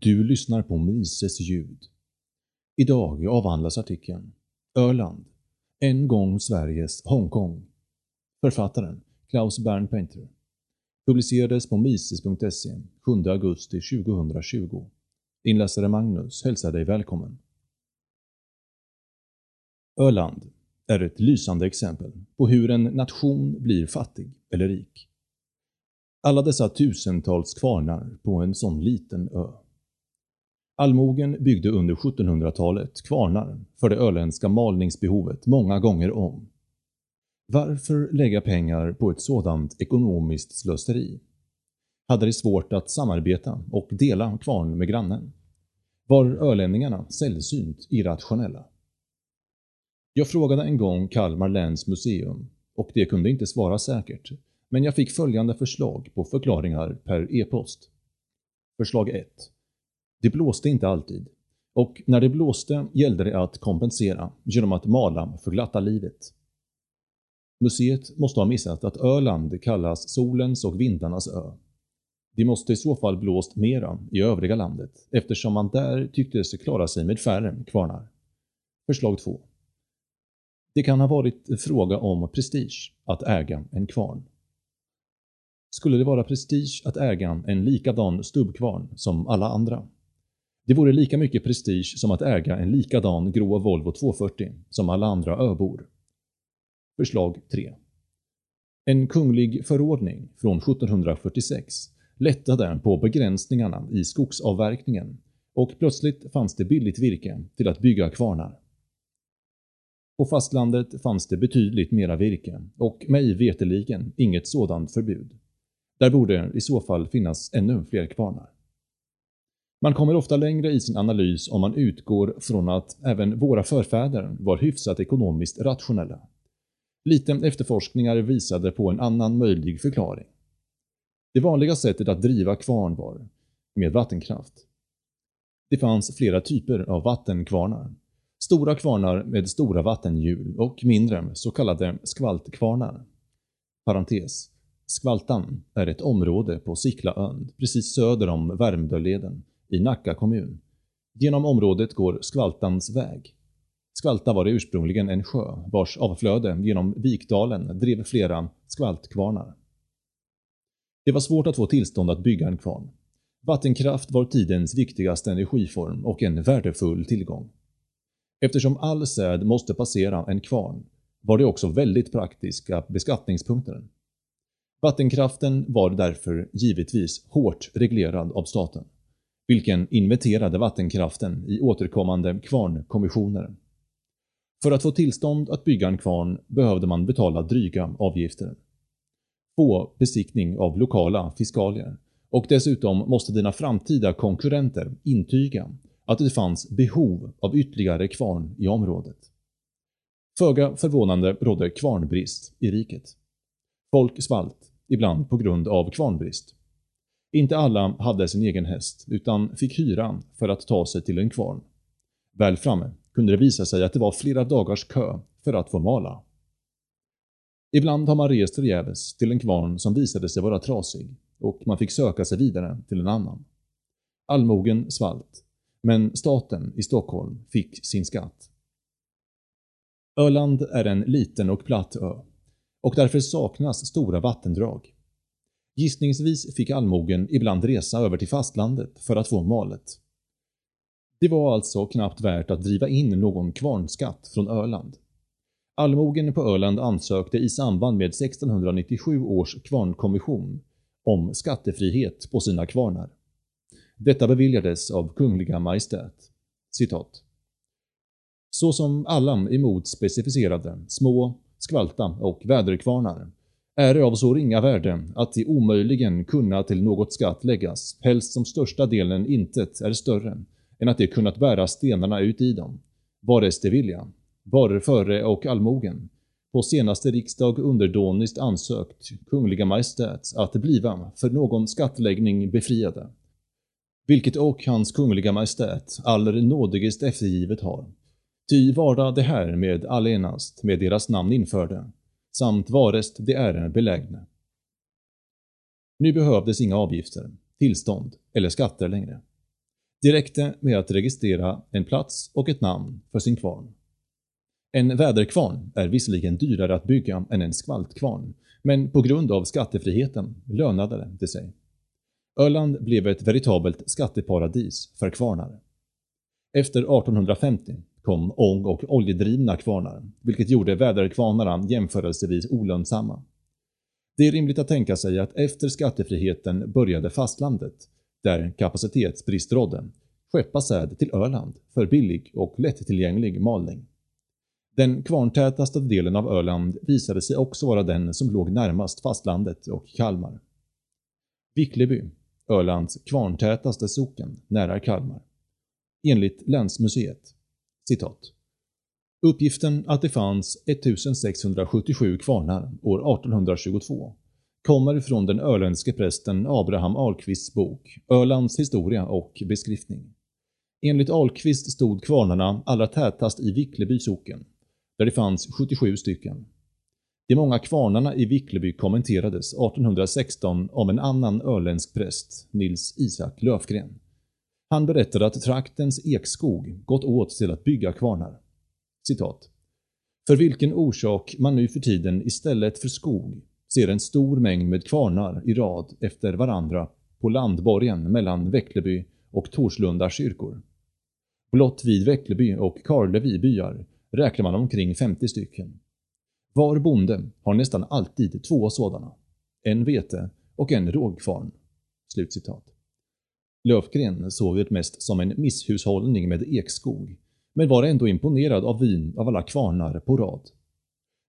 Du lyssnar på Mises ljud. Idag avhandlas artikeln Öland, en gång Sveriges Hongkong. Författaren Klaus Bernpainter. Publicerades på mises.se 7 augusti 2020. Inläsare Magnus hälsar dig välkommen. Öland är ett lysande exempel på hur en nation blir fattig eller rik. Alla dessa tusentals kvarnar på en sån liten ö. Allmogen byggde under 1700-talet kvarnar för det öländska malningsbehovet många gånger om. Varför lägga pengar på ett sådant ekonomiskt slöseri? Hade de svårt att samarbeta och dela kvarn med grannen? Var ölänningarna sällsynt irrationella? Jag frågade en gång Kalmar läns museum och det kunde inte svara säkert, men jag fick följande förslag på förklaringar per e-post. Förslag 1. Det blåste inte alltid. Och när det blåste gällde det att kompensera genom att mala för glatta livet. Museet måste ha missat att Öland kallas solens och vindarnas ö. Det måste i så fall blåst mera i övriga landet eftersom man där tyckte sig klara sig med färre kvarnar. Förslag 2. Det kan ha varit fråga om prestige att äga en kvarn. Skulle det vara prestige att äga en likadan stubbkvarn som alla andra? Det vore lika mycket prestige som att äga en likadan grå Volvo 240 som alla andra öbor. Förslag 3. En kunglig förordning från 1746 lättade på begränsningarna i skogsavverkningen och plötsligt fanns det billigt virke till att bygga kvarnar. På fastlandet fanns det betydligt mera virke och mig veteligen inget sådant förbud. Där borde i så fall finnas ännu fler kvarnar. Man kommer ofta längre i sin analys om man utgår från att även våra förfäder var hyfsat ekonomiskt rationella. Lite efterforskningar visade på en annan möjlig förklaring. Det vanliga sättet att driva kvarn var med vattenkraft. Det fanns flera typer av vattenkvarnar. Stora kvarnar med stora vattenhjul och mindre så kallade skvaltkvarnar. Parentes. Skvaltan är ett område på Siklaön precis söder om Värmdöleden i Nacka kommun. Genom området går Skvaltans väg. Skvalta var ursprungligen en sjö vars avflöde genom Vikdalen drev flera skvaltkvarnar. Det var svårt att få tillstånd att bygga en kvarn. Vattenkraft var tidens viktigaste energiform och en värdefull tillgång. Eftersom all säd måste passera en kvarn var det också väldigt praktiska beskattningspunkter. Vattenkraften var därför givetvis hårt reglerad av staten, vilken inventerade vattenkraften i återkommande kvarnkommissioner. För att få tillstånd att bygga en kvarn behövde man betala dryga avgifter. Få besiktning av lokala fiskalier och dessutom måste dina framtida konkurrenter intyga att det fanns behov av ytterligare kvarn i området. Föga förvånande rådde kvarnbrist i riket. Folk svalt, ibland på grund av kvarnbrist. Inte alla hade sin egen häst, utan fick hyra för att ta sig till en kvarn. Väl framme kunde det visa sig att det var flera dagars kö för att få mala. Ibland har man rest förgäves till en kvarn som visade sig vara trasig och man fick söka sig vidare till en annan. Allmogen svalt, men staten i Stockholm fick sin skatt. Öland är en liten och platt ö och därför saknas stora vattendrag. Gissningsvis fick allmogen ibland resa över till fastlandet för att få malet. Det var alltså knappt värt att driva in någon kvarnskatt från Öland. Allmogen på Öland ansökte i samband med 1697 års kvarnkommission om skattefrihet på sina kvarnar. Detta beviljades av Kungliga Majestät. Citat. Så som alla emot specificerade, små, skvalta och väderkvarnar är det av så ringa värde att de omöjligen kunna till något skatt läggas, helst som största delen intet är större än att de kunnat bära stenarna ut i dem, vares de vilja, var före och allmogen, på senaste riksdag underdåniskt ansökt Kungliga Majestät att bliva för någon skattläggning befriade. Vilket och hans Kungliga Majestät aller nådigast eftergivet har. Ty vara det här med allenast med deras namn införde, samt varest det är belägna. Nu behövdes inga avgifter, tillstånd eller skatter längre. Det räckte med att registrera en plats och ett namn för sin kvarn. En väderkvarn är visserligen dyrare att bygga än en skvaltkvarn, men på grund av skattefriheten lönade det sig. Öland blev ett veritabelt skatteparadis för kvarnar. Efter 1850 kom ång- och oljedrivna kvarnar, vilket gjorde väderkvarnarna jämförelsevis olönsamma. Det är rimligt att tänka sig att efter skattefriheten började fastlandet, där kapacitetsbrist rådde, skeppa säd till Öland för billig och lättillgänglig malning. Den kvarntätaste delen av Öland visade sig också vara den som låg närmast fastlandet och Kalmar. Vickleby, Ölands kvarntätaste socken nära Kalmar. Enligt Länsmuseet. Citat. Uppgiften att det fanns 1677 kvarnar år 1822 kommer från den öländske prästen Abraham Ahlqvists bok Ölands historia och beskrivning. Enligt Ahlqvist stod kvarnarna allra tätast i Vickleby socken, där det fanns 77 stycken. De många kvarnarna i Vickleby kommenterades 1816 av en annan öländsk präst, Nils Isak Löfgren. Han berättade att traktens ekskog gått åt till att bygga kvarnar. Citat. För vilken orsak man nu för tiden istället för skog ser en stor mängd med kvarnar i rad efter varandra på landborgen mellan Väckleby och Torslunda kyrkor. Blott vid Väckleby och Karleby byar räknar man omkring 50 stycken. Var bonde har nästan alltid två sådana. En vete och en rågkvarn.” Slutcitat. Löfgren såg det mest som en misshushållning med ekskog, men var ändå imponerad av vin av alla kvarnar på rad.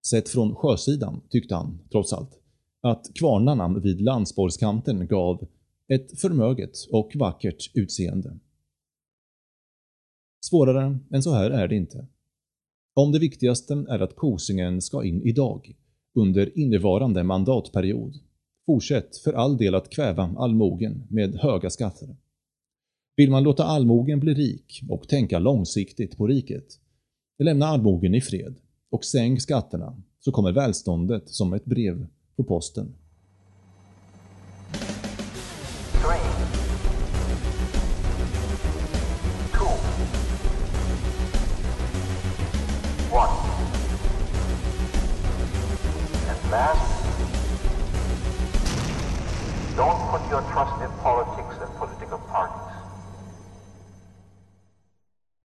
Sett från sjösidan tyckte han, trots allt, att kvarnarna vid landsborgskanten gav ett förmöget och vackert utseende. Svårare än så här är det inte. Om det viktigaste är att Kosingen ska in idag, under innevarande mandatperiod, fortsätt för all del att kväva allmogen med höga skatter. Vill man låta allmogen bli rik och tänka långsiktigt på riket, lämna allmogen i fred och sänk skatterna så kommer välståndet som ett brev på posten. Last, don't put your trust in politics.